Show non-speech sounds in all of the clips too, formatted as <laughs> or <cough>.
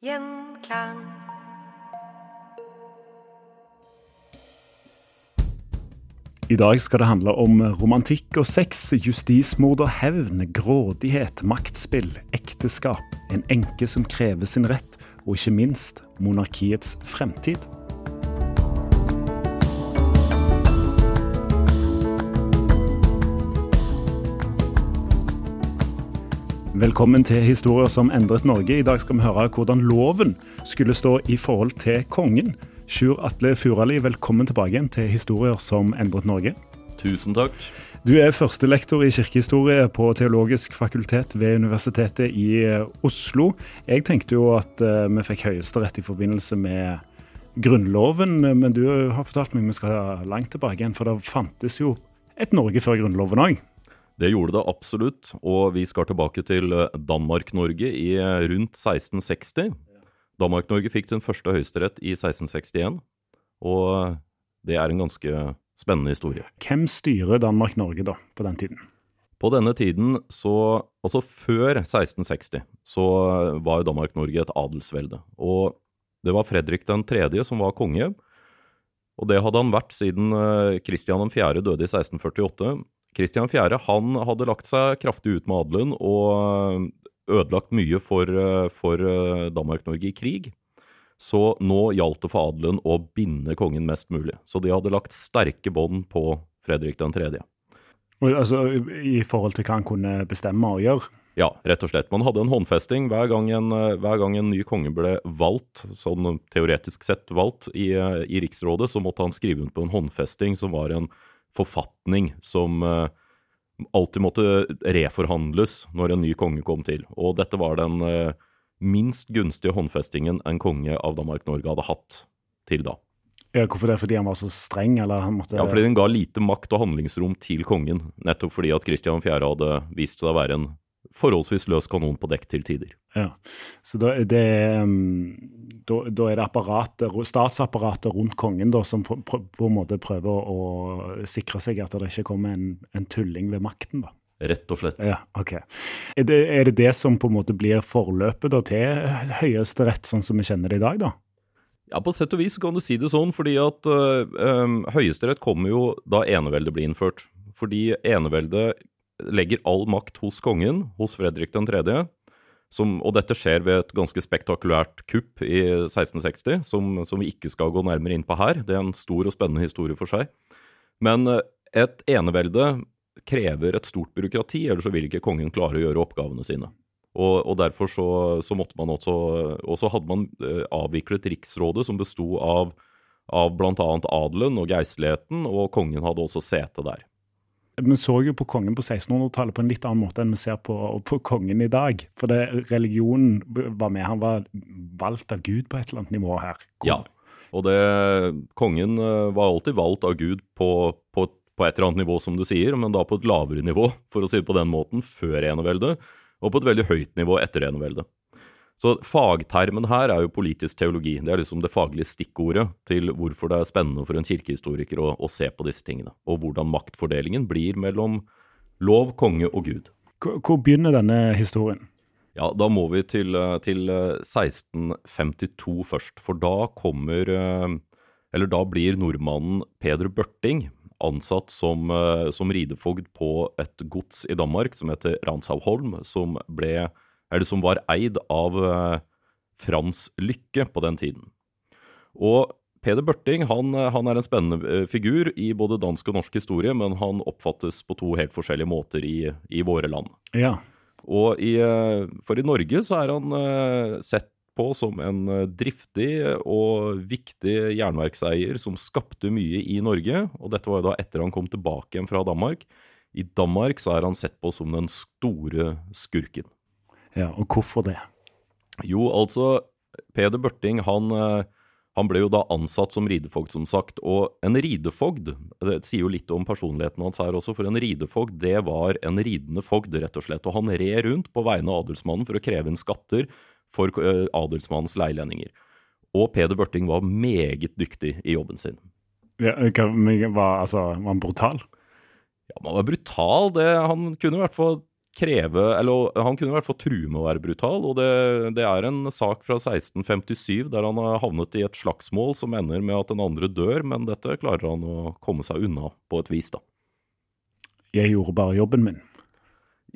Gjenklang. I dag skal det handle om romantikk og sex, justismord og hevn, grådighet, maktspill, ekteskap, en enke som krever sin rett, og ikke minst monarkiets fremtid. Velkommen til Historier som endret Norge. I dag skal vi høre hvordan loven skulle stå i forhold til kongen. Sjur Atle Furali, velkommen tilbake igjen til Historier som endret Norge. Tusen takk. Du er førstelektor i kirkehistorie på Teologisk fakultet ved Universitetet i eh, Oslo. Jeg tenkte jo at eh, vi fikk høyesterett i forbindelse med Grunnloven, men du har fortalt meg vi skal langt tilbake igjen, for det fantes jo et Norge før Grunnloven òg. Det gjorde det absolutt, og vi skal tilbake til eh, Danmark-Norge i eh, rundt 1660. Danmark-Norge fikk sin første høyesterett i 1661, og eh, det er en ganske spennende historie. Hvem styrer Danmark-Norge da, på den tiden? På denne tiden, så, altså før 1660, så var jo Danmark-Norge et adelsvelde. Og det var Fredrik 3. som var konge, og det hadde han vært siden Kristian 4. døde i 1648. Kristian 4. han hadde lagt seg kraftig ut med adelen og ødelagt mye for, for Danmark-Norge i krig. Så nå gjaldt det for adelen å binde kongen mest mulig. Så de hadde lagt sterke bånd på Fredrik 3. Altså I forhold til hva han kunne bestemme og gjøre? Ja, rett og slett. Man hadde en håndfesting hver gang en, hver gang en ny konge ble valgt, sånn teoretisk sett valgt, i, i Riksrådet, så måtte han skrive under på en håndfesting som var en forfatning som uh, alltid måtte reforhandles når en ny konge kom til. Og dette var den uh, minst gunstige håndfestingen en konge av Danmark-Norge hadde hatt til da. Ja, hvorfor det? Fordi han var så streng? eller han måtte... Ja, fordi den ga lite makt og handlingsrom til kongen. Nettopp fordi at Kristian 4. hadde vist seg å være en forholdsvis løs kanon på dekk til tider. Ja, Så da, det, da, da er det apparatet, statsapparatet rundt kongen da, som på, på, en måte prøver å, å sikre seg at det ikke kommer en, en tulling ved makten? da? Rett og slett. Ja, ok. Er det, er det, det som på en måte blir forløpet da, til Høyesterett, sånn som vi kjenner det i dag? da? Ja, På sett og vis kan du si det sånn, fordi at øh, Høyesterett kommer jo da eneveldet blir innført. Fordi eneveldet legger all makt hos kongen, hos Fredrik 3., som, og dette skjer ved et ganske spektakulært kupp i 1660, som, som, vi ikke skal gå nærmere inn på her. Det er en stor og spennende historie for seg. Men et enevelde krever et stort byråkrati, ellers så vil ikke kongen klare å gjøre oppgavene sine. Og, og derfor så, så, måtte man også Og så hadde man eh, avviklet Riksrådet, som besto av, av bl.a. adelen og geistligheten, og kongen hadde også sete der vi så jo på kongen på 1600-tallet på en litt annen måte enn vi ser på, på kongen i dag. For det, religionen var med. Han var valgt av Gud på et eller annet nivå her. Kom. Ja, og det, kongen eh, var alltid valgt av Gud på, på, på, et eller annet nivå, som du sier, men da på et lavere nivå, for å si det på den måten, før eneveldet. og på et veldig høyt nivå etter eneveldet. Så fagtermen her er jo politisk teologi. Det er liksom det faglige stikkordet til hvorfor det er spennende for en kirkehistoriker å, å se på disse tingene, og hvordan maktfordelingen blir mellom lov, konge og Gud. Hvor, begynner denne historien? Ja, da må vi til, til 1652 først, for da kommer Eller da blir nordmannen Peder Børting ansatt som, som ridefogd på et gods i Danmark som heter Ranshavholm, som ble eller som var eid av Frans Lykke på den tiden. Og Peder Børting han, han, er en spennende figur i både dansk og norsk historie, men han oppfattes på to helt forskjellige måter i, i våre land. Ja. Og i, for i Norge så er han sett på som en driftig og viktig jernverkseier som skapte mye i Norge, og dette var jo da etter han kom tilbake igjen fra Danmark. I Danmark så er han sett på som den store skurken. Ja, Og hvorfor det? Jo, altså, Peder Børting han, han ble jo da ansatt som ridefogd, som sagt. Og en ridefogd, det sier jo litt om personligheten hans her også, for en ridefogd det var en ridende fogd, rett og slett. Og han red rundt på vegne av adelsmannen for å kreve inn skatter for adelsmannens leilendinger. Og Peder Børting var meget dyktig i jobben sin. Ja, var, altså, var han brutal? Ja, han var brutal. Det, han kunne i hvert fall kreve Eller han kunne i hvert fall true med å være brutal, og det, det, er en sak fra 1657 der han har havnet i et slagsmål som ender med at den andre dør, men dette klarer han å komme seg unna på et vis, da. Jeg gjorde bare jobben min.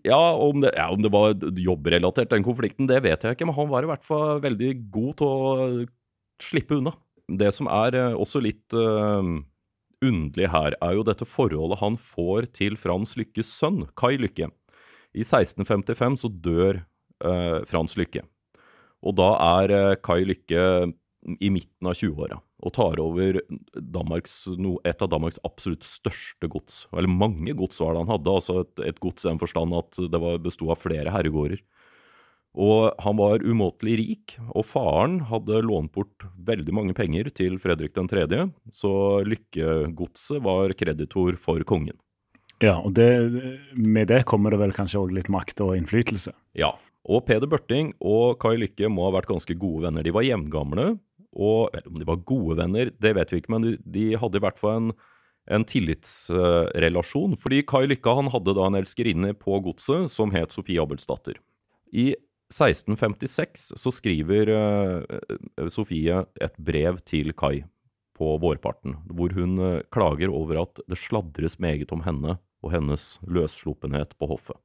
Ja, om det, ja, om det var jobbrelatert, den konflikten, det vet jeg ikke, men han var i hvert fall veldig god til å slippe unna. Det som er også litt uh, underlig her, er jo dette forholdet han får til Frans Lykkes sønn, Kai Lykke. I 1655 så dør eh, Frans Lykke. Og da er eh, Kai Lykke i midten av 20-åra og tar over Danmarks, no, et av Danmarks absolutt største gods. Eller mange gods var det han hadde, altså et, et gods i den forstand at det besto av flere herregårder. Og han var umåtelig rik, og faren hadde lånt bort veldig mange penger til Fredrik 3., så Lykkegodset var kreditor for kongen. Ja, og det, med det kommer det vel kanskje òg litt makt og innflytelse? Ja, og Peder Børting og Kai Lykke må ha vært ganske gode venner. De var jevngamle. og om de var gode venner, det vet vi ikke, men de, de hadde i hvert fall en, en tillitsrelasjon. Uh, fordi Kai Lykke han hadde da en elskerinne på godset som het Sofie Abelsdatter. I 1656 så skriver uh, Sofie et brev til Kai på vårparten, hvor hun uh, klager over at det sladres meget om henne og hennes løssluppenhet på hoffet.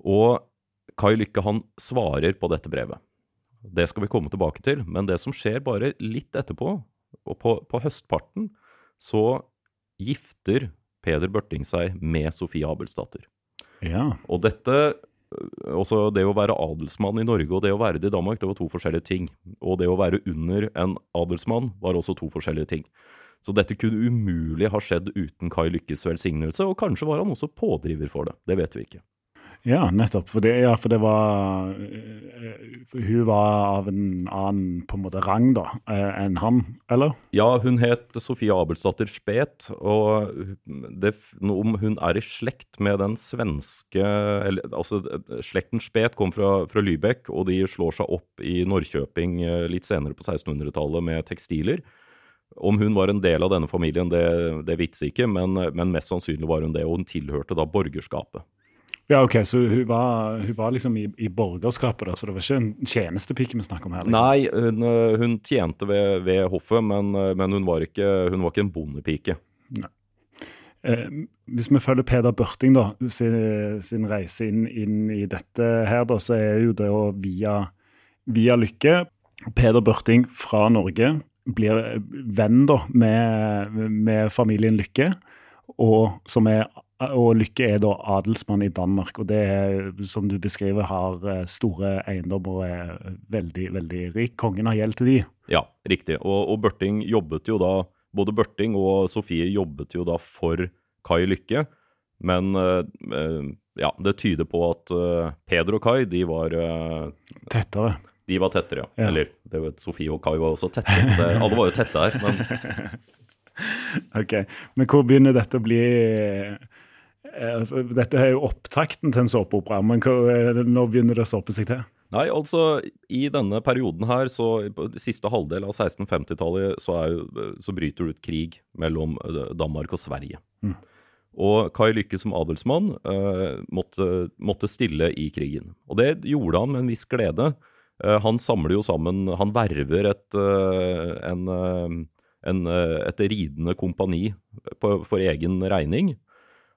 Og Kai Lykke han svarer på dette brevet. Det skal vi komme tilbake til, men det som skjer bare litt etterpå, og på, på høstparten, så gifter Peder Børting seg med Sofie Abelsdatter. Ja. Og dette også det å være adelsmann i Norge og det å være det i Danmark, det var to forskjellige ting. Og det å være under en adelsmann var også to forskjellige ting. Så dette kunne umulig ha skjedd uten Kai Lykkes velsignelse, og kanskje var han også pådriver for det. Det vet vi ikke. Ja, nettopp. For det, ja, for det var Hun var av en annen på en måte rang da, enn han, eller? Ja, hun het Sofie Abelsdatter Spet, og det, om hun er i slekt med den svenske eller, Altså, slekten Spet kom fra, fra Lübeck, og de slår seg opp i Norrköping litt senere på 1600-tallet med tekstiler. Om hun var en del av denne familien, det, det vitser ikke, men, men, mest sannsynlig var hun det. Og hun tilhørte da borgerskapet. Ja, ok, Så hun var, hun var liksom i, i, borgerskapet, da, så det var ikke en tjenestepike vi snakker om her? Liksom. Nei, hun, hun tjente ved, ved hoffet, men, men, hun, var ikke, hun var ikke en bondepike. Eh, hvis vi følger Peder Børting da, sin, sin reise inn, inn, i dette her, da, så er jo det jo via, via Lykke Peder Børting fra Norge blir venn da med, med familien Lykke, og, som er, og, Lykke er da adelsmann i Danmark. Og det er, som du beskriver, har eh, store eiendommer og er veldig, veldig rik. Kongen har gjeld til de. Ja, riktig. Og, og Børting jobbet jo da Både Børting og Sofie jobbet jo da for Kai Lykke. Men uh, ja, det tyder på at Peder og Kai, de var Tettere. De var tettere, ja. ja. Eller det vet, Sofie og Kai var også tette. Det, alle var jo tette her, men <laughs> OK. Men hvor begynner dette å bli Eh, Dette er jo opptakten til en såpeopera, men hva- når begynner det å såpe seg til? Nei, altså i denne perioden her, så på siste halvdel av 1650-tallet, så, er så bryter det ut krig mellom eh, Danmark og Sverige. Mm. Og Kai Lykke som adelsmann eh, måtte, måtte stille i krigen. Og det gjorde han med en viss glede. Eh, han samler jo sammen Han verver et, eh, en, eh, en, eh, et ridende kompani på, for egen regning.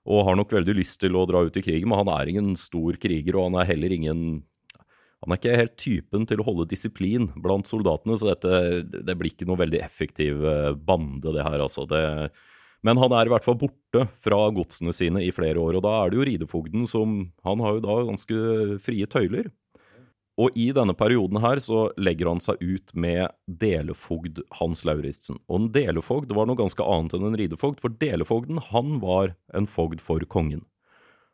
Og har nok veldig lyst til å dra ut i krigen, men han er ingen stor kriger, og han er heller ingen han er ikke helt typen til å holde disiplin blant soldatene, så dette det blir ikke noe veldig effektiv eh, bande, det her, altså. Det, men han er i hvert fall borte fra godsene sine i flere år, og da er det jo ridefogden som Han har jo da ganske frie tøyler. Og i denne perioden her så legger han seg ut med delefogd Hans Lauritzen. Og en delefogd var noe ganske annet enn en ridefogd, for delefogden han var en fogd for kongen.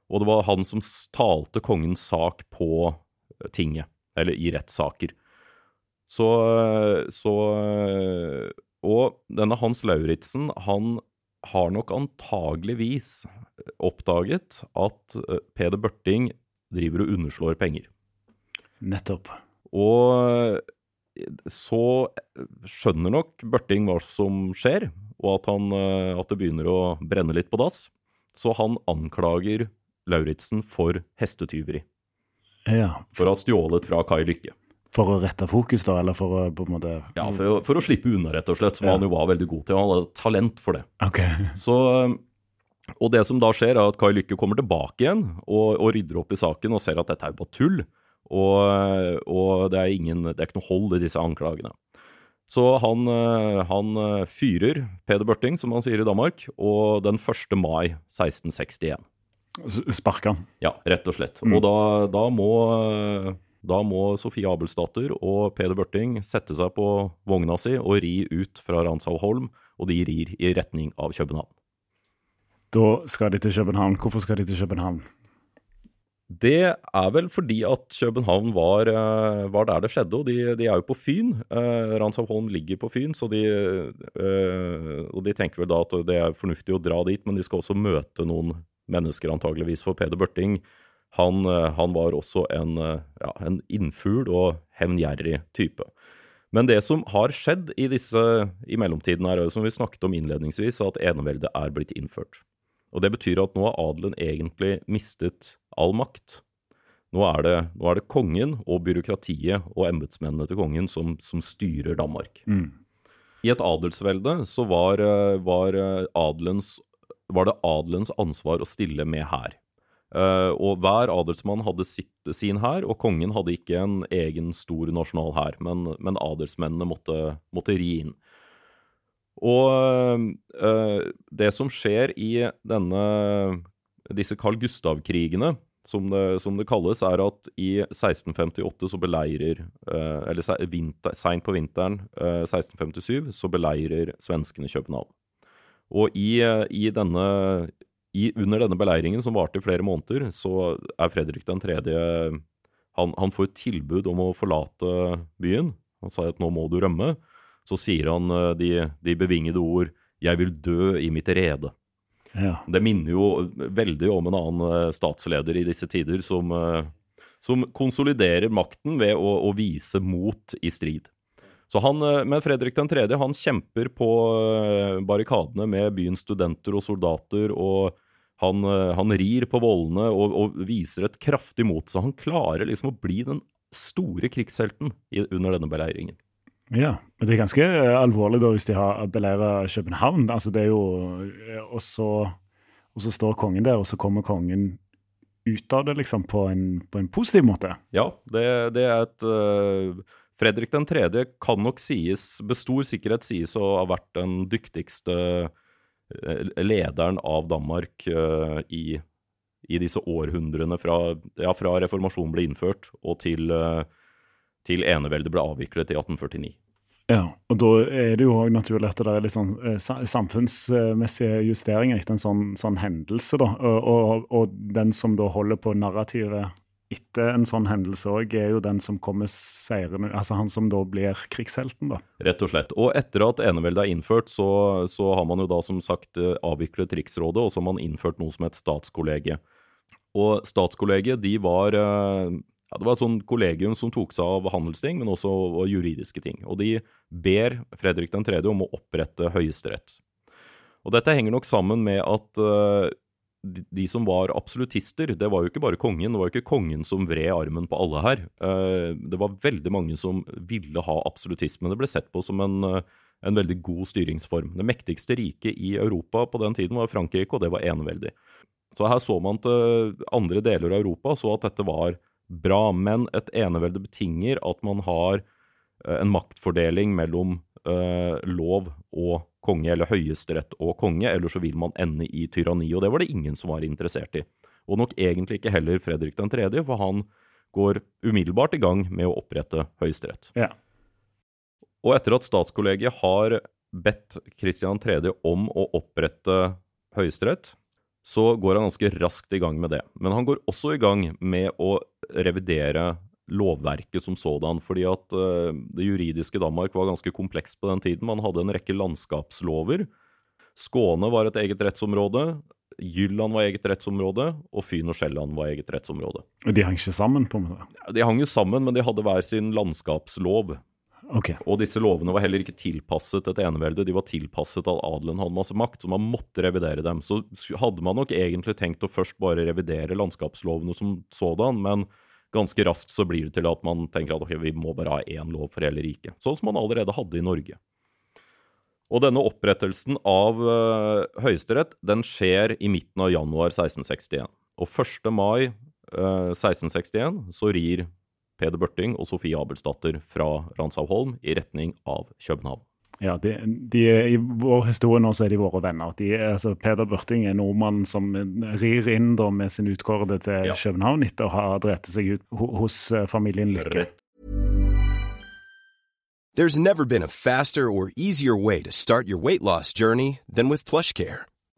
Og det var han som talte kongens sak på eh, tinget, eller i rettssaker. Så, så Og denne Hans Lauritzen, han har nok antageligvis oppdaget at eh, Peder Børting driver og underslår penger. Nettopp. Og så skjønner nok Børting hva som skjer, og at, han, eh, at det begynner å brenne litt på dass. Så han anklager Lauritzen for hestetyveri. Ja. For å ha stjålet fra Kai Lykke. For å rette fokus, da, eller for å på en måte Ja, for for å slippe unna, rett og slett, som Ja. han jo var veldig god til. Han hadde talent for det. OK. Så, og det som da skjer, er at Kai Lykke kommer tilbake igjen og, og rydder opp i saken og ser at dette er jo bare tull. Og, og det, er ingen, det er ikke noe hold i disse anklagene. Så han, eh, han eh, fyrer Peder Børting, som han sier i Danmark, og den 1. mai 1661. S- Sparker han. Ja, rett og slett. Mm. Og da, da, må, da må Sofie Abelsdatter og Peder Børting sette seg på vogna si og ri ut fra Ranshalholm, og de rir i retning av København. Da skal de til København. Hvorfor skal de til København? Det er vel fordi at København var, eh, var der det skjedde, og de, de er jo på Fyn. Eh, Ranshavholm ligger på Fyn, så de, eh, og de tenker vel da at det er fornuftig å dra dit, men de skal også møte noen mennesker antageligvis, for Peder Børting han, eh, han var også en, eh, ja, en innfugl og hevngjerrig type. Men det som har skjedd i disse i mellomtiden, er som vi snakket om innledningsvis, at eneveldet er blitt innført. Og Det betyr at nå har adelen egentlig mistet all makt. Nå er det, nå er det kongen og byråkratiet og embetsmennene til kongen som, som styrer Danmark. Mm. I et adelsvelde så var, eh, var, eh, adelens, var det adelens ansvar å stille med hær. Eh, og hver adelsmann hadde sitt, sin hær, og kongen hadde ikke en egen stor nasjonal hær, men, men adelsmennene måtte, måtte ri inn. Og eh, det som skjer i denne, disse Carl Gustav-krigene, som det, som det kalles, er at i 1658 så beleirer eh, Eller seint på vinteren eh, 1657 så beleirer svenskene København. Og i, eh, i denne i, under denne beleiringen, som varte i flere måneder, så er Fredrik 3. Han, han får et tilbud om å forlate byen. Han sa at nå må du rømme. Så sier han eh, de, de bevingede ord 'Jeg vil dø i mitt rede'. Ja. Det minner jo veldig om en annen eh, statsleder i disse tider, som, eh, som konsoliderer makten ved å, å vise mot i strid. Så han, eh, Men Fredrik 3. han kjemper på barrikadene med byens studenter og soldater, og han, han rir på vollene og, og viser et kraftig mot. Så han klarer liksom å bli den store krigshelten under denne beleiringen. Ja. Men det er ganske eh, alvorlig da hvis de har beleiret København. Altså det er jo eh, Og så, og så står kongen der, og så kommer kongen ut av det liksom på en, på en positiv måte. Ja, det, det er et uh, Fredrik 3. kan nok sies, med stor sikkerhet sies å ha vært den dyktigste lederen av Danmark uh, i, i disse århundrene fra, ja, fra reformasjonen ble innført og til, øh, til eneveldet ble avviklet i 1849. Ja, og da er det jo også naturlig at det er litt sånn eh, sa- samfunnsmessige justeringer etter en sånn, sånn hendelse, da. Og, og, og den som da holder på narrativet etter en sånn hendelse òg, er jo den som kommer seirende Altså han som da blir krigshelten, da. Rett og slett. Og etter at eneveldet er innført, så, så, har man jo da som sagt eh, avviklet Riksrådet, og så har man innført noe som het statskollegiet. Og statskollegiet, de var eh, ja, Det var et sånn kollegium som tok seg av handelsting, men også juridiske ting. Og de ber Fredrik 3. om å opprette Høyesterett. Og dette henger nok sammen med at uh, de som var absolutister, det var jo ikke bare kongen. Det var jo ikke kongen som vred armen på alle her. Uh, det var veldig mange som ville ha absolutisme. Det ble sett på som en, uh, en veldig god styringsform. Det mektigste riket i Europa på den tiden var Frankrike, og det var eneveldig. Så her så man til andre deler av Europa så at dette var bra. Men et enevelde betinger at man har eh, en maktfordeling mellom uh, lov og konge, eller høyesterett og konge, eller så vil man ende i tyranni. Og det var det ingen som var interessert i. Og nok egentlig ikke heller Fredrik 3., for han går umiddelbart i gang med å opprette høyesterett. Ja. Og etter at statskollegiet har bedt Kristian 3. om å opprette høyesterett, så går han ganske raskt i gang med det. Men han går også i gang med å revidere lovverket som sådan. Fordi at uh, det juridiske Danmark var ganske komplekst på den tiden. Man hadde en rekke landskapslover. Skåne var et eget rettsområde. Jylland var eget rettsområde, og Fyn og Sjælland var eget rettsområde. De hang ikke sammen? på en måte? De hang jo sammen, men de hadde hver sin landskapslov. Okay. Og disse lovene var heller ikke tilpasset et enevelde, de var tilpasset at adelen hadde masse makt, så man måtte revidere dem. Så hadde man nok egentlig tenkt å først bare revidere landskapslovene som sådan, men ganske raskt så blir det til at man tenker at okay, vi må bare ha én lov for hele riket. Sånn som man allerede hadde i Norge. Og denne opprettelsen av uh, Høyesterett den skjer i midten av januar 1661. Og 1. mai uh, eh, 1661 så rir Peder Børting og Sofie Abelsdatter fra Ranshaugholm i retning av København. Ja, de, de, I vår historie nå så er de våre venner. De, altså, Peder Børting er nordmannen som rir inn da, med sin utkårede til ja. København etter å ha drept seg ut hos uh, familien Lykke. There's never been a faster or easier way to start your weight loss journey than with PlushCare.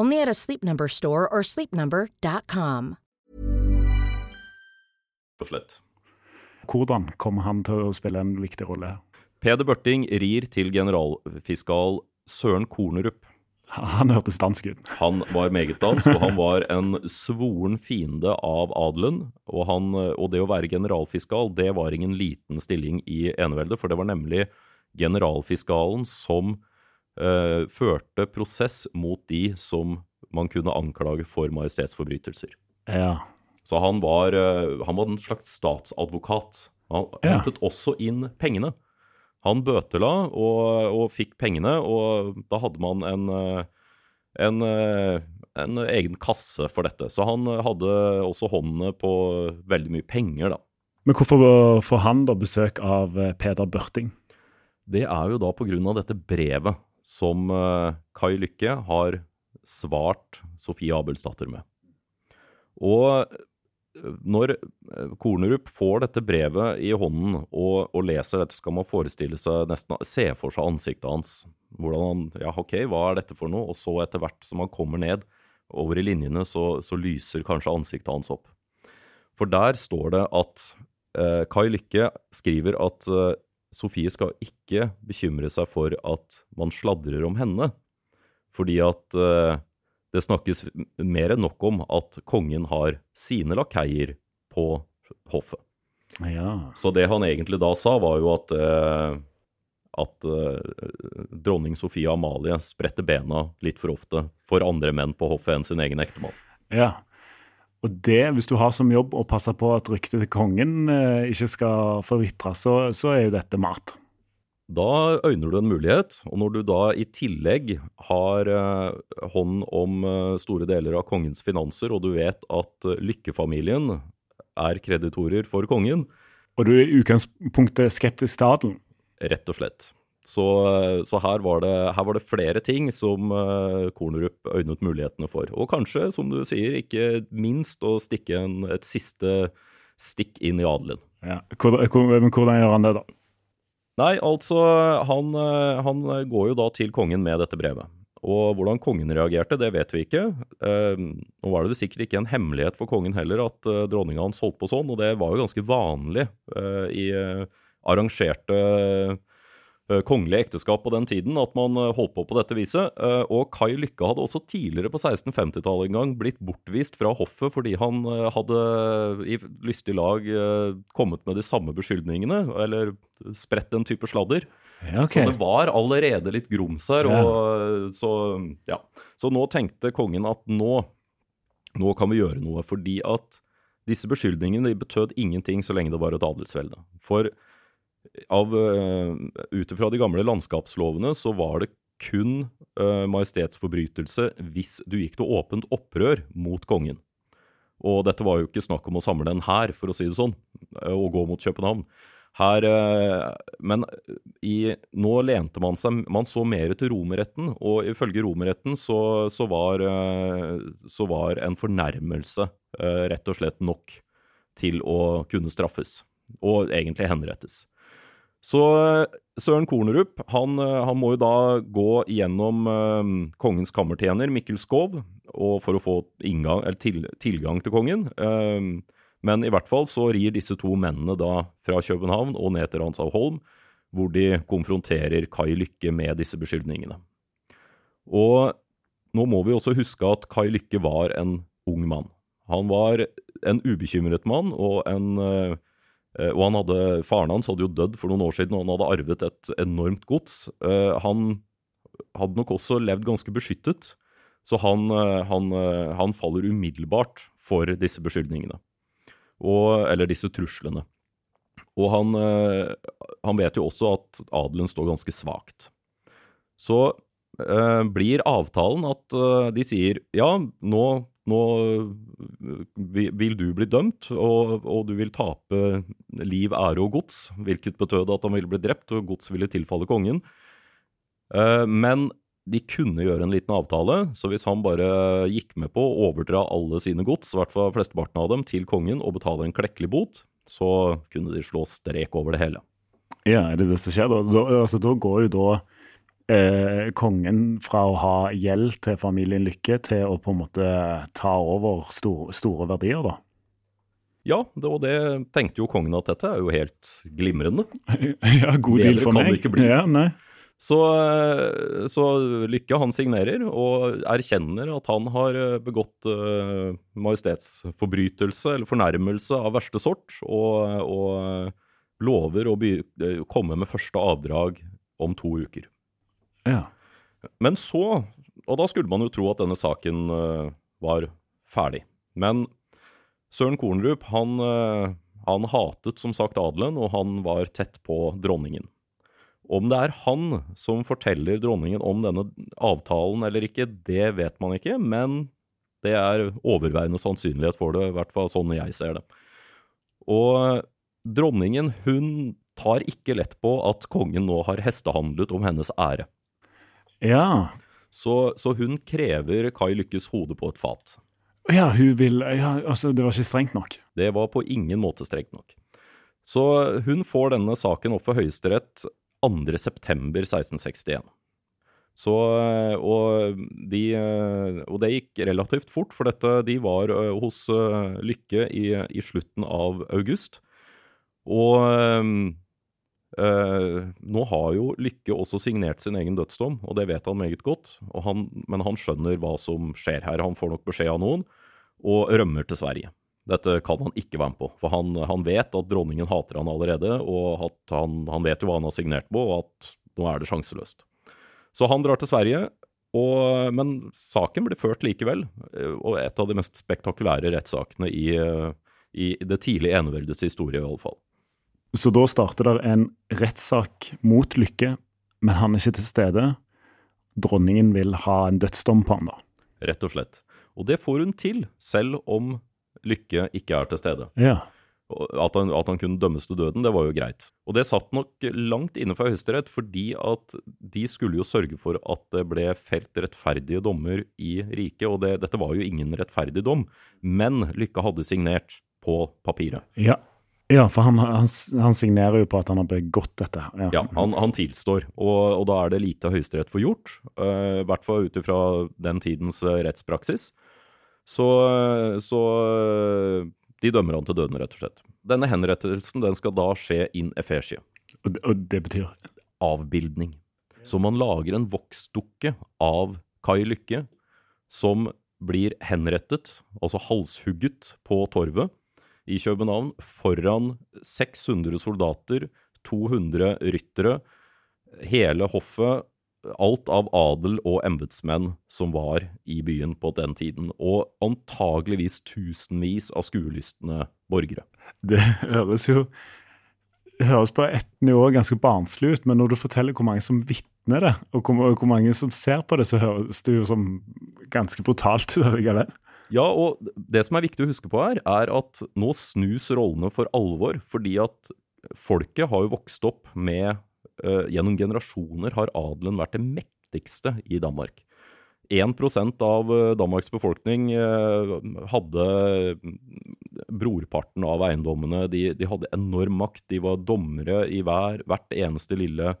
Only at a Sleep Number store or sleepnumber.com. Hvordan kommer han til å spille en viktig rolle? Peder Børting rir til generalfiskal Søren Kornerup Han hørtes dansk ut. Han var meget dansk, og han var en svoren fiende av adelen. Og, han, og, det å være generalfiskal, det var ingen liten stilling i eneveldet, for det var nemlig generalfiskalen som uh, førte prosess mot de som man kunne anklage for majestetsforbrytelser. Ja. Så han var, uh, han var en slags statsadvokat. Han hentet ja. også inn pengene. Han bøtela og, og, fikk pengene, og da hadde man en, eh, en, eh, en, egen kasse for dette. Så han hadde også håndene på veldig mye penger, da. Men hvorfor får han da besøk av eh, Peder Børting? Det er jo da av dette brevet som Kai Lykke har svart Sofie Abelsdatter med. Og når eh, Kornerup får dette brevet i hånden og, og leser dette, skal man forestille seg nesten Se for seg ansiktet hans. Hvordan han Ja, OK, hva er dette for noe? Og så etter hvert som han kommer ned over i linjene, så, så lyser kanskje ansiktet hans opp. For der står det at eh, Kai Lykke skriver at eh, Sofie skal ikke bekymre seg for at man sladrer om henne. Fordi at eh, det snakkes mer enn nok om at kongen har sine lakeier på hoffet. Ja. Så det han egentlig da sa, var jo at, eh, at eh, dronning Sofie Amalie spretter bena litt for ofte for andre menn på hoffet enn sin egen ektemann. ja. Og det, hvis du har som jobb å passe på at ryktet til kongen eh, ikke skal forvitre, så, så er jo dette mat. Da øyner du en mulighet, og når du da i tillegg har eh, hånd om eh, store deler av kongens finanser, og du vet at eh, Lykke-familien er kreditorer for kongen, Og du er i utgangspunktet skeptisk til adelen. rett og slett. Så, så her, var det, her var det flere ting som eh, Kornerup øynet mulighetene for. Og kanskje, som du sier, ikke minst å stikke en, et siste stikk inn i adelen. Ja. Hvor, hvor, hvordan gjør han det, da? Nei, altså, han, eh, han går jo da til kongen med dette brevet. Og hvordan kongen reagerte, det vet vi ikke. Eh, nå var det sikkert ikke en hemmelighet for kongen heller at eh, dronninga hans holdt på sånn, og det var jo ganske vanlig i arrangerte kongelige ekteskap på den tiden at man eh, holdt på på dette viset. Eh, og Kai Lykke hadde også tidligere på 1650-tallet en gang blitt bortvist fra hoffet fordi han eh, hadde i lystig lag eh, kommet med de samme beskyldningene, eller spredt en type sladder. Ja, okay. Så det var allerede litt grums her. Og, så, ja. så nå tenkte kongen at nå, nå kan vi gjøre noe. Fordi at disse beskyldningene betød ingenting så lenge det var et adelsvelde. For av, uh, ut ifra de gamle landskapslovene så var det kun uh, majestetsforbrytelse hvis du gikk til åpent opprør mot kongen. Og dette var jo ikke snakk om å samle en hær, for å si det sånn, eh, og gå mot København. Her, eh, men i, nå lente man seg Man så mer til romerretten, og ifølge romerretten så, så, var, eh, så var en fornærmelse eh, rett og slett nok til å kunne straffes, og egentlig henrettes. Så eh, Søren Kornerup han, eh, han må jo da gå gjennom eh, kongens kammertjener Mikkel Skov for å få inngang, til, tilgang til kongen. Eh, men i hvert fall så rir disse to mennene da fra København og ned til Ranshavholm, hvor de konfronterer Kai Lykke med disse beskyldningene. Og nå må vi også huske at Kai Lykke var en ung mann. Han var en ubekymret mann, og, en, eh, og han hadde, faren hans hadde jo dødd for noen år siden, og han hadde arvet et enormt gods. Eh, Han hadde nok også levd ganske beskyttet, så han, eh, han, eh, han faller umiddelbart for disse beskyldningene og, eller disse truslene. Og han, eh, han vet jo også at adelen står ganske svakt. Så eh, blir avtalen at eh, de sier ja, nå, nå vil du bli dømt, og, og du vil tape liv, ære og gods, hvilket betød at han ville bli drept, og gods ville tilfalle kongen. Eh, men de kunne gjøre en liten avtale, så hvis han bare gikk med på å overdra alle sine gods, i hvert fall flesteparten av dem, til kongen og betale en klekkelig bot, så kunne de slå strek over det hele. Ja, er det det som skjer? Da, da, altså, da går jo da eh, kongen fra å ha gjeld til familien Lykke til å på en måte ta over store, store verdier, da. Ja, det, og det tenkte jo kongen at dette er jo helt glimrende. <laughs> ja, god deal for meg. det bli. Ja, nei. Så, eh, så Lykke han signerer og erkjenner at han har eh, begått uh, majestetsforbrytelse eller fornærmelse av verste sort, og, og lover å by, eh, komme med første avdrag om to uker. Ja. Men så, og da skulle man jo tro at denne saken eh, var ferdig. Men Søren Kornrup, han, eh, han hatet som sagt adelen, og han var tett på dronningen. Om det er han som forteller dronningen om denne avtalen eller ikke, det vet man ikke, men det er overveiende sannsynlighet for det, i hvert fall sånn jeg ser det. Og dronningen, hun tar ikke lett på at kongen nå har hestehandlet om hennes ære. Ja. Så, så hun krever Kai Lykkes hode på et fat. Ja, hun vil ja, altså, Det var ikke strengt nok. Det var på ingen måte strengt nok. Så hun får denne saken opp for Høyesterett 2.9.1661. Så, og, de, og det gikk relativt fort, for dette, de var eh, hos eh, Lykke i, i slutten av august. Og øh, nå har jo Lykke også signert sin egen dødsdom, og det vet han meget godt. Han, men han skjønner hva som skjer her. Han får nok beskjed av noen og rømmer til Sverige. Dette kan han ikke være med på, for han, han vet at dronningen hater han allerede, og at han, han, vet jo hva han har signert på, og at nå er det sjanseløst. Så han drar til Sverige, og, men saken blir ført likevel, og et av de mest spektakulære rettssakene i, i det tidlige eneveldets historie, i alle fall. Så da starter det en rettssak mot Lykke, men han er ikke til stede. Dronningen vil ha en dødsdom på han da. Rett og slett. Og det får hun til, selv om Lykke ikke er til stede. Ja. At han, at han, kunne dømmes til døden, det var jo greit. Og det satt nok langt inne for Høyesterett, fordi at de skulle jo sørge for at det ble felt rettferdige dommer i riket, og det, dette var jo ingen rettferdig dom. Men Lykke hadde signert på papiret. Ja, ja, for han, han, han, signerer jo på at han har begått dette. Ja, ja han, han, tilstår, og, og, da er det lite Høyesterett får gjort. Uh, I hvert fall ut ifra den tidens uh, rettspraksis. Så, så uh, de dømmer han til døden, rett og slett. Denne henrettelsen den skal da skje in efesie. Og, og det betyr? Avbildning. Så man lager en voksdukke av Kai Lykke som blir henrettet, altså halshugget, på torvet i København foran 600 soldater, 200 ryttere, hele hoffet, alt av adel og embetsmenn som var i byen på den tiden, og antageligvis tusenvis av skuelystne borgere. Det høres jo det høres på ett nivå ganske barnslig ut, men når du forteller hvor mange som vitner det, og hvor, hvor, mange som ser på det, så høres det jo som ganske brutalt <laughs> ut allikevel. Ja, og det som er viktig å huske på her, er at nå snus rollene for alvor. Fordi at folket har jo vokst opp med uh, Gjennom generasjoner har adelen vært det mektigste i Danmark. 1 av eh, Danmarks befolkning uh, hadde brorparten av eiendommene. De, de, hadde enorm makt. De var dommere i hver, hvert eneste lille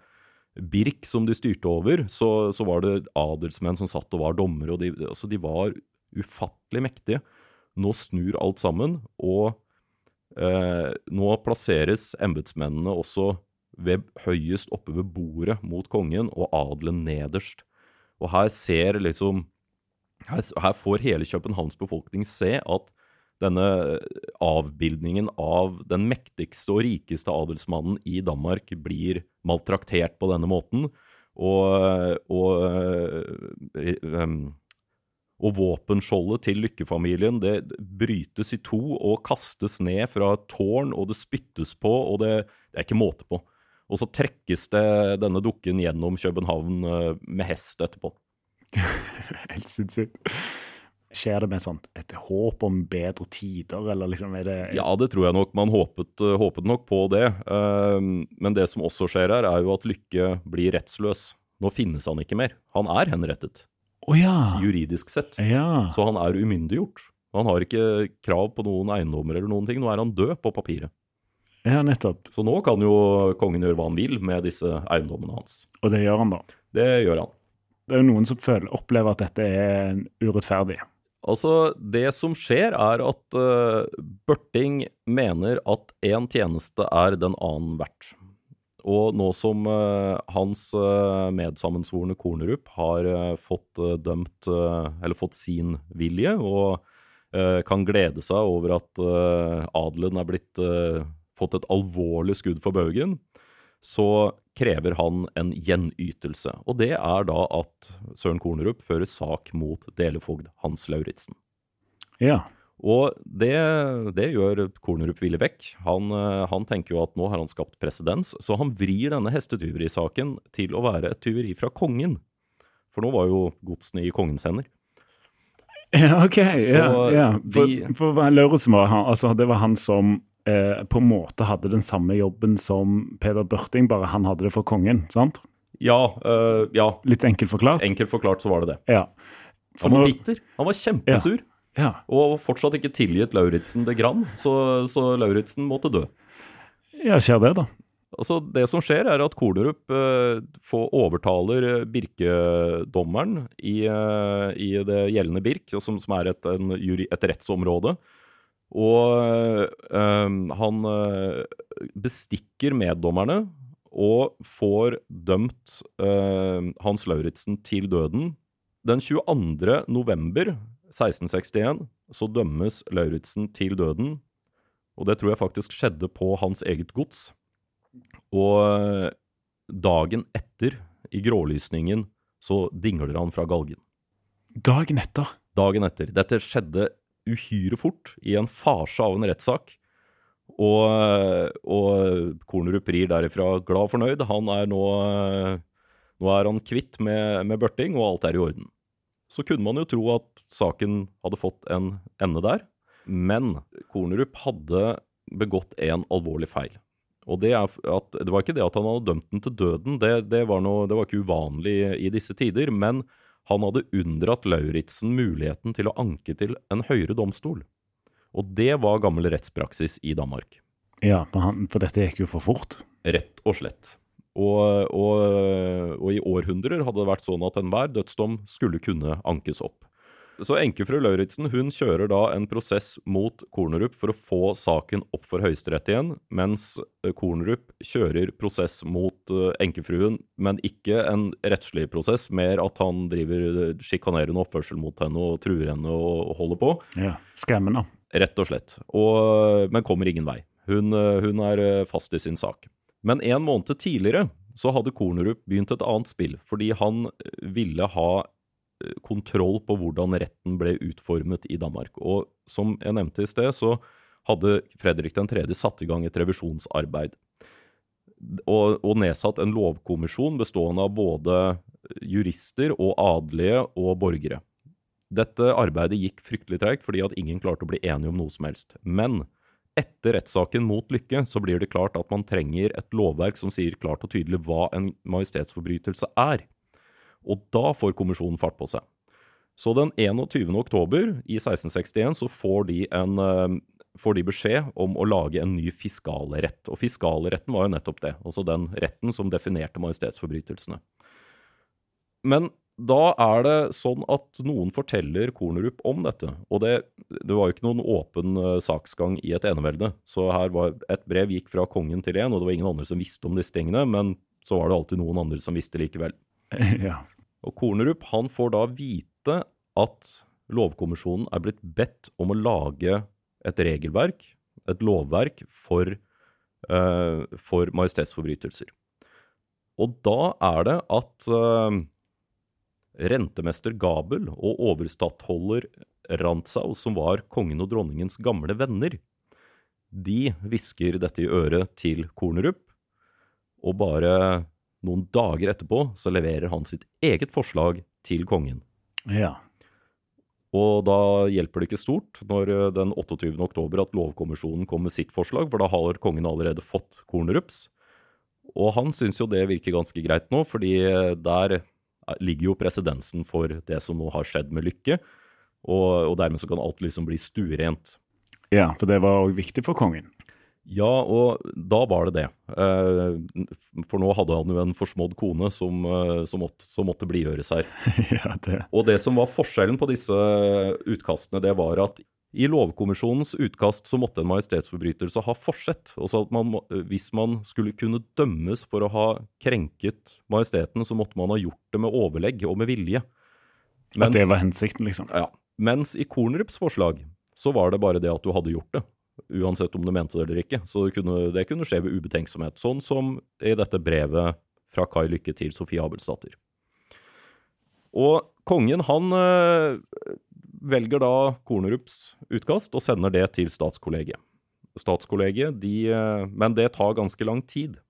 birk som de styrte over. Så, så var det adelsmenn som satt og var dommere. og de, altså de var ufattelig mektige. Nå snur alt sammen, og eh, nå plasseres embetsmennene også ved, høyest oppe ved bordet mot kongen, og adelen nederst. Og her ser liksom her, her får hele Københavns befolkning se at denne avbildningen av den mektigste og rikeste adelsmannen i Danmark blir maltraktert på denne måten. Og, og um, og våpenskjoldet til lykkefamilien det brytes i to og kastes ned fra et tårn, og det spyttes på, og det, det er ikke måte på. Og så trekkes det denne dukken gjennom København eh, med hest etterpå. <laughs> Helt sinnssykt. Skjer det med sånt, et håp om bedre tider, eller liksom er det Ja, det tror jeg nok. Man håpet, eh, håpet nok på det. Eh, men det som også skjer her, er jo at Lykke blir rettsløs. Nå finnes han ikke mer. Han er henrettet oh, ja. juridisk sett. Ja. Så han er umyndiggjort. Han har ikke krav på noen eiendommer eller noen ting. Nå er han død på papiret. Ja, nettopp. Så nå kan jo kongen gjøre hva han vil med disse eiendommene hans. Og det gjør han, da? Det gjør han. Det er jo noen som føler, opplever at dette er urettferdig. Altså, Det som skjer, er at uh, Børting mener at én tjeneste er den annen verdt. Og nå som uh, hans uh, medsammensvorne Kornerup har uh, fått dømt Eller fått sin vilje, og kan glede seg over at adelen er blitt fått et alvorlig skudd for baugen, så krever han en gjenytelse. Og det er da at Søren Kornerup fører sak mot delefogd Hans Lauritzen. Ja. Og det, det gjør Kornerup Willebekk. Han, eh, han, tenker jo at nå har han skapt presedens, så han vrir denne hestetyverisaken til å være et tyveri fra kongen. For nå var jo godsene i kongens hender. Ja, OK. ja, ja. For, vi, for Lauritzen var han, altså, det var han som eh, på en måte hadde den samme jobben som Peder Børting, bare han hadde det for kongen, sant? Ja. Øh, ja. Litt enkelt forklart? Enkelt forklart så var det det. Ja. For han var bitter. Han var kjempesur. Ja. Ja. Og fortsatt ikke tilgitt Lauritzen det grann, så, så Lauritzen måtte dø. ja, skjer det, da? Altså, det som skjer, er at Kornerup eh, overtaler eh, Birkedommeren i, eh, i det gjeldende Birk, som, som er et, en, jury- et rettsområde. Og eh, han eh, bestikker meddommerne og får dømt eh, Hans Lauritzen til døden. Den 22. november 1661 så dømmes Lauritzen til døden, og det tror jeg faktisk skjedde på hans eget gods. Og eh, dagen etter, i grålysningen, så dingler han fra galgen. Dagen etter. Dagen etter. Dette skjedde uhyre fort, i en farse av en rettssak. Og, eh, og Kornerup rir derifra glad og fornøyd. Han er nå, eh, nå er han kvitt med, med børting, og alt er i orden. Så kunne man jo tro at saken hadde fått en ende der. Men Kornerup hadde begått en alvorlig feil. Og det, er at, det var ikke det at han hadde dømt den til døden, det, det, var, noe, det var ikke uvanlig i disse tider. Men han hadde unndratt Lauritzen muligheten til å anke til en høyere domstol. Og det var gammel rettspraksis i Danmark. Ja, for, han, for dette gikk jo for fort. Rett og slett. Og, og, og i århundrer hadde det vært sånn at enhver dødsdom skulle kunne ankes opp. Så enkefru Lauritzen hun kjører da en prosess mot Kornerup for å få saken opp for Høyesterett igjen, mens eh, Kornerup kjører prosess mot eh, enkefruen, men ikke en rettslig prosess, mer at han driver eh, sjikanerende oppførsel mot henne og truer henne og holder på. Ja, Skremmende. Rett og slett. Og, men kommer ingen vei. Hun, hun er fast i sin sak. Men en måned tidligere så hadde Kornerup begynt et annet spill, fordi han ville ha kontroll på hvordan retten ble utformet i Danmark. Og som jeg nevnte i sted, så hadde Fredrik 3. satt i gang et revisjonsarbeid. Og, og, nedsatt en lovkommisjon bestående av både jurister og adelige og borgere. Dette arbeidet gikk fryktelig treigt fordi at ingen klarte å bli enige om noe som helst. Men etter rettssaken mot Lykke så blir det klart at man trenger et lovverk som sier klart og tydelig hva en majestetsforbrytelse er. Og da får kommisjonen fart på seg. Så den 21. oktober i 1661 så får de, en, får de beskjed om å lage en ny fiskalrett. Og fiskalretten var jo nettopp det, altså den retten som definerte majestetsforbrytelsene. Men da er det sånn at noen forteller Kornerup om dette. Og det, det var jo ikke noen åpen saksgang i et enevelde. Så her var et brev gikk fra kongen til en, og det var ingen andre som visste om disse tingene. Men så var det alltid noen andre som visste likevel. <laughs> Ja. Og Kornerup han får da vite at lovkommisjonen er blitt bedt om å lage et regelverk, et lovverk, for, uh, for majestetsforbrytelser. Og da er det at uh, rentemester Gabel og overstattholder Rantzau, som var kongen og dronningens gamle venner, de hvisker dette i øret til Kornerup, og bare noen dager etterpå så leverer han sitt eget forslag til kongen. Ja. Og da hjelper det ikke stort når eh, den 28. oktober at lovkommisjonen kom med sitt forslag, for da har kongen allerede fått Kornerups. Og han syns jo det virker ganske greit nå, fordi eh, der ligger jo presedensen for det som nå har skjedd med Lykke. Og, og dermed så kan alt liksom bli stuerent. ja, for det var òg viktig for kongen. Ja, og da var det det. Eh, for nå hadde han jo en forsmådd kone som, eh, som, måtte, som måtte blidgjøres her. <laughs> ja, det. Og det som var forskjellen på disse utkastene, det var at i lovkommisjonens utkast så måtte en majestetsforbrytelse ha forsett. Også at man, hvis man skulle kunne dømmes for å ha krenket majesteten, så måtte man ha gjort det med overlegg og med vilje. At det var hensikten, liksom. Ja. Mens i Kornrups forslag så var det bare det at du hadde gjort det. Uansett om du mente det eller ikke. Så det kunne, det kunne skje ved ubetenksomhet. Sånn som i dette brevet fra Kai Lykke til Sofie Abelsdatter. Og kongen, han øh, velger da Kornerups utkast og sender det til statskollegiet. Statskollegiet, de øh, Men det tar ganske lang tid.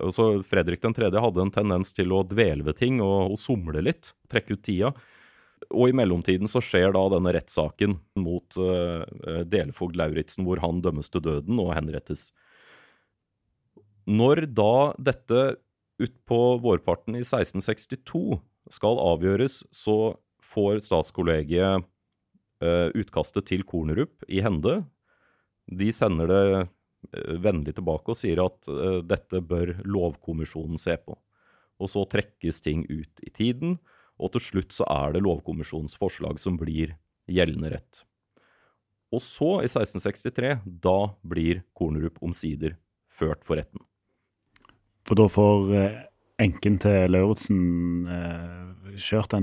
Altså, Fredrik 3. hadde en tendens til å dvele ved ting og, og somle litt, trekke ut tida. Og i mellomtiden så skjer da denne rettssaken mot uh, delfogd Lauritzen, hvor han dømmes til døden og henrettes. Når da dette utpå vårparten i 1662 skal avgjøres, så får statskollegiet eh, utkastet til Kornerup i hende. De sender det eh, vennlig tilbake og sier at eh, dette bør lovkommisjonen se på. Og så trekkes ting ut i tiden, og til slutt så er det lovkommisjonens forslag som blir gjeldende rett. Og så, i 1663, da blir Kornerup omsider ført for retten. For da får enken til Lauritzen eh, kjørt,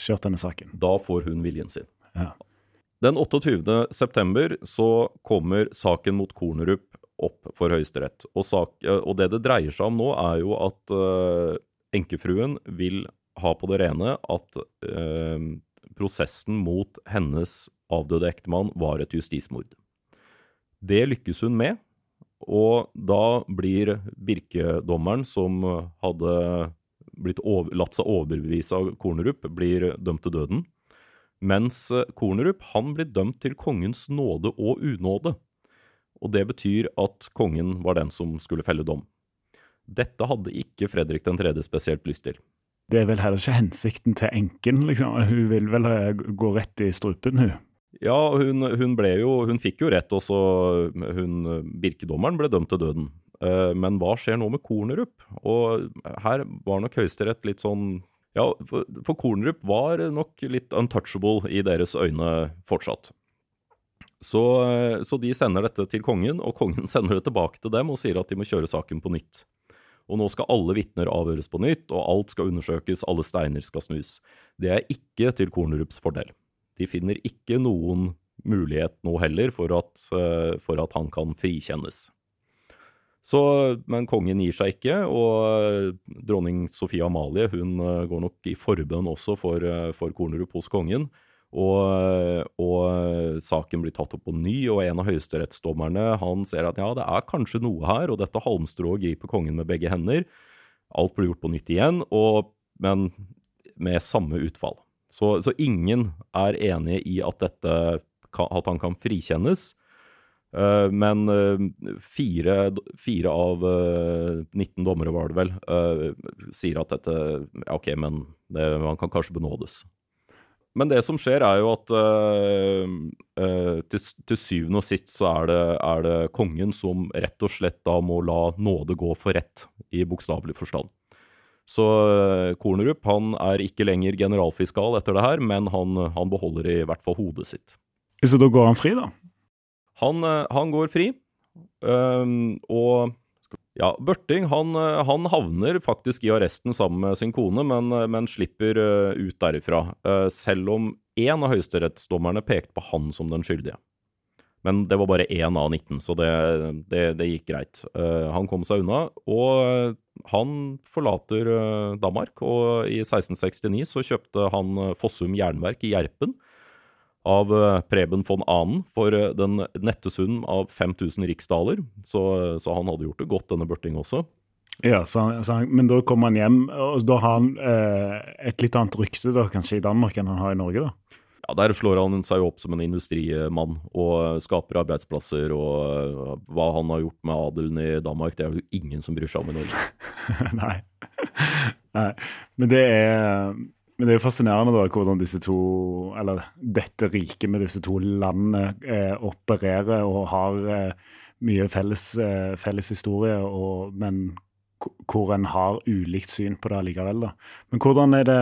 kjørt denne saken? Da får hun viljen sin. Ja. Den 28. september så kommer saken mot Kornerup opp for Høyesterett. Og, sak, eh, og det det dreier seg om nå, er jo at eh, enkefruen vil ha på det rene at eh, prosessen mot hennes avdøde ektemann var et justismord. Det lykkes hun med, og da blir Birke-dommeren, som hadde blitt over, latt seg overbevise av Kornerup, blir dømt til døden. Mens Kornerup han blir dømt til kongens nåde og unåde. Og det betyr at kongen var den som skulle felle dom. Dette hadde ikke Fredrik 3. spesielt lyst til. Det er vel heller ikke hensikten til enken, liksom. Hun vil vel gå rett i strupen, hun. Ja, hun, hun, ble jo Hun fikk jo rett, også hun Birkedommeren ble dømt til døden. Uh, men hva skjer nå med Kornerup? Og her var nok Høyesterett litt sånn Ja, for, for Kornerup var nok litt untouchable i deres øyne fortsatt. Så, så, de sender dette til kongen, og kongen <laughs> sender det tilbake til dem og sier at de må kjøre saken på nytt. Og nå skal alle vitner avhøres på nytt, og alt skal undersøkes, alle steiner skal snus. Det er ikke til Kornerups fordel. De finner ikke noen mulighet nå heller for at, eh, for at han kan frikjennes. Så, men kongen gir seg ikke, og dronning Sofie Amalie hun eh, går nok i forbønn også for, eh, for Kornerup hos kongen. Og, og, saken blir tatt opp på ny, og en av høyesterettsdommerne han ser at ja, det er kanskje noe her, og dette halmstrået griper kongen med begge hender. Alt blir gjort på nytt igjen, og, men med samme utfall. Så, så, ingen er enige i at, dette, at han kan frikjennes. Uh, men uh, fire, fire, av uh, eh, 19 dommere, var det vel, sier at dette ja, OK, men det, han kan kanskje benådes. Men det som skjer, er jo at til, til, syvende og sist så er det, er det, kongen som rett og slett da må la nåde gå for rett, i bokstavelig forstand. Så uh, Kornerup han er ikke lenger generalfiskal etter det her, men han, han, beholder i hvert fall hodet sitt. Så da går han fri, da? Han, han går fri. og ja, Børting han, eh, han, havner faktisk i arresten sammen med sin kone, men, eh, men slipper ut derifra. Selv om én av høyesterettsdommerne pekte på han som den skyldige. Men det var bare én av 19, så det, det, det gikk greit. Uh, han kom seg unna, og han forlater Danmark. Og i 1669 så kjøpte han Fossum jernverk i Gjerpen av uh, Preben von Anen for eh, den nette sum av 5000 riksdaler. Så, så, han hadde gjort det godt, denne Børting også. Ja, så, så Men da kom han hjem, og da har han eh, et litt annet rykte da, kanskje i Danmark enn han har i Norge? da? Ja, Der slår han seg opp som en industrimann og skaper arbeidsplasser. Og hva han har gjort med adelen i Danmark, det er jo ingen som bryr seg om i Norge. <laughs> Nei. Nei. Men det er men det er jo fascinerende da, hvordan disse to, eller dette riket med disse to landene eh, opererer og har eh, mye felles, eh, felles historie, og, men hvor en har ulikt syn på det allikevel. da. Men hvordan, er det,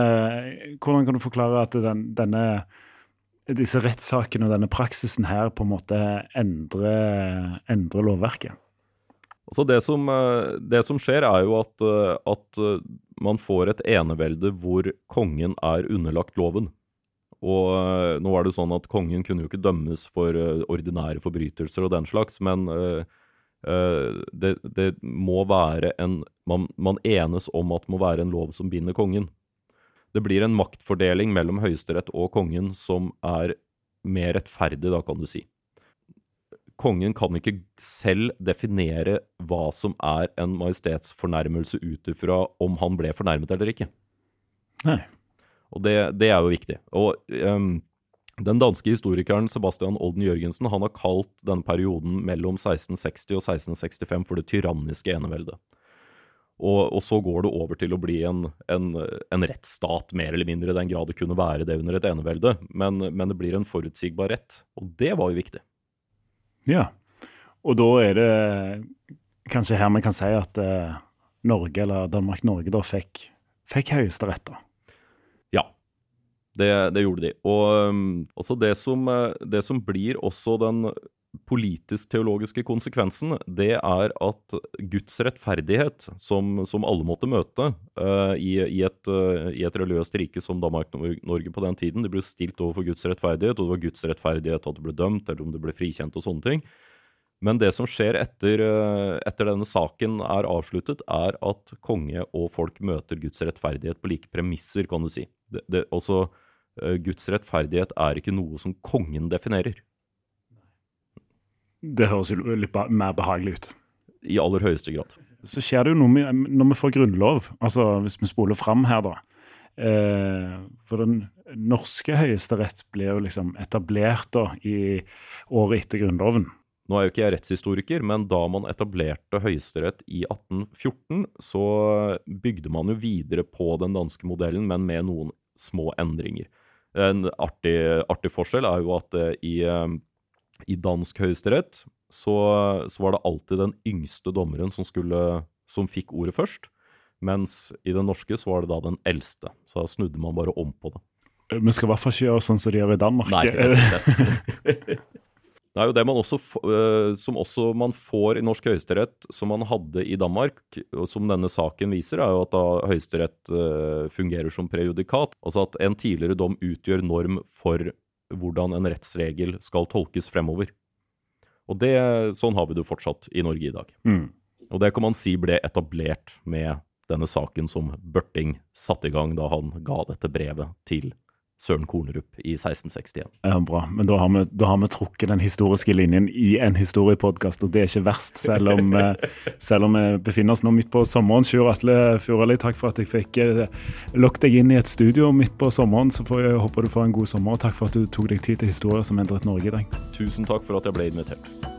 hvordan kan du forklare at den, denne, disse rettssakene og denne praksisen her på en måte endrer, endrer lovverket? Altså det, som, eh, det som skjer, er jo at, eh, at eh, man får et enevelde hvor kongen er underlagt loven. Og nå er det sånn at kongen kunne jo ikke dømmes for ordinære forbrytelser og den slags, men det, det, må være en man, man, enes om at det må være en lov som binder kongen. Det blir en maktfordeling mellom Høyesterett og kongen som er mer rettferdig, da, kan du si kongen kan ikke selv definere hva som er en majestetsfornærmelse ut ifra om han ble fornærmet eller ikke. Nei. Og det, det er jo viktig. Og um, den danske historikeren Sebastian Olden Jørgensen han har kalt denne perioden mellom 1660 og 1665 for det tyranniske eneveldet. Og, og, så går det over til å bli en, en, en, rettsstat, mer eller mindre, i den grad det kunne være det under et enevelde. Men, men, det blir en forutsigbar rett, og det var jo viktig. Ja, og da er det kanskje her vi kan si at eh, Norge, eller Danmark-Norge, da fikk, fikk høyesterett, da. Det, det, gjorde de. Og um, også det som, eh, det som blir også den politisk-teologiske konsekvensen, det er at Guds rettferdighet, som, som alle måtte møte uh, i, i, et, uh, i, et, religiøst rike som Danmark-Norge på den tiden De ble stilt overfor Guds rettferdighet, og det var Guds rettferdighet at du ble dømt, eller om du ble frikjent og sånne ting. Men det som skjer etter, uh, etter denne saken er avsluttet, er at konge og folk møter Guds rettferdighet på like premisser, kan du si. Det, det, også, Guds rettferdighet er ikke noe som kongen definerer. Det høres jo litt mer behagelig ut. I aller høyeste grad. Så skjer det jo noe med, når vi får grunnlov, altså hvis vi spoler fram her, da. Eh, for den norske høyesterett ble jo liksom etablert da i året etter Grunnloven. Nå er jo ikke jeg rettshistoriker, men da man etablerte Høyesterett i 1814, så bygde man jo videre på den danske modellen, men med noen små endringer. En artig, artig forskjell er jo at eh, i eh, i dansk høyesterett så, så, var det alltid den yngste dommeren som, skulle, som fikk ordet først. Mens i den norske så var det da den eldste. Så da snudde man bare om på det. Vi skal i hvert fall ikke gjøre sånn som de gjør i Danmark. Nei, <laughs> <laughs> det er jo det man også, eh, som også man får i norsk høyesterett, som man hadde i Danmark, og som denne saken viser, er jo at da høyesterett eh, fungerer som prejudikat. Altså at en tidligere dom utgjør norm for hvordan en rettsregel skal tolkes fremover. Og det, Sånn har vi det fortsatt i Norge i dag. Mm. Og det kan man si ble etablert med denne saken som Børting satte i gang da han ga dette brevet til Søren Kornerup i 1661. Ja, Bra. Men da har, vi, da har vi trukket den historiske linjen i en historiepodkast, og det er ikke verst, selv om, <laughs> eh, selv om, vi befinner oss nå midt på sommeren. Sjur Atle Furali, takk for at jeg fikk eh, lokket deg inn i et studio midt på sommeren. Så får jeg håper du får en god sommer, og takk for at du tok deg tid til historier som endret Norge i dag. Tusen takk for at jeg ble invitert.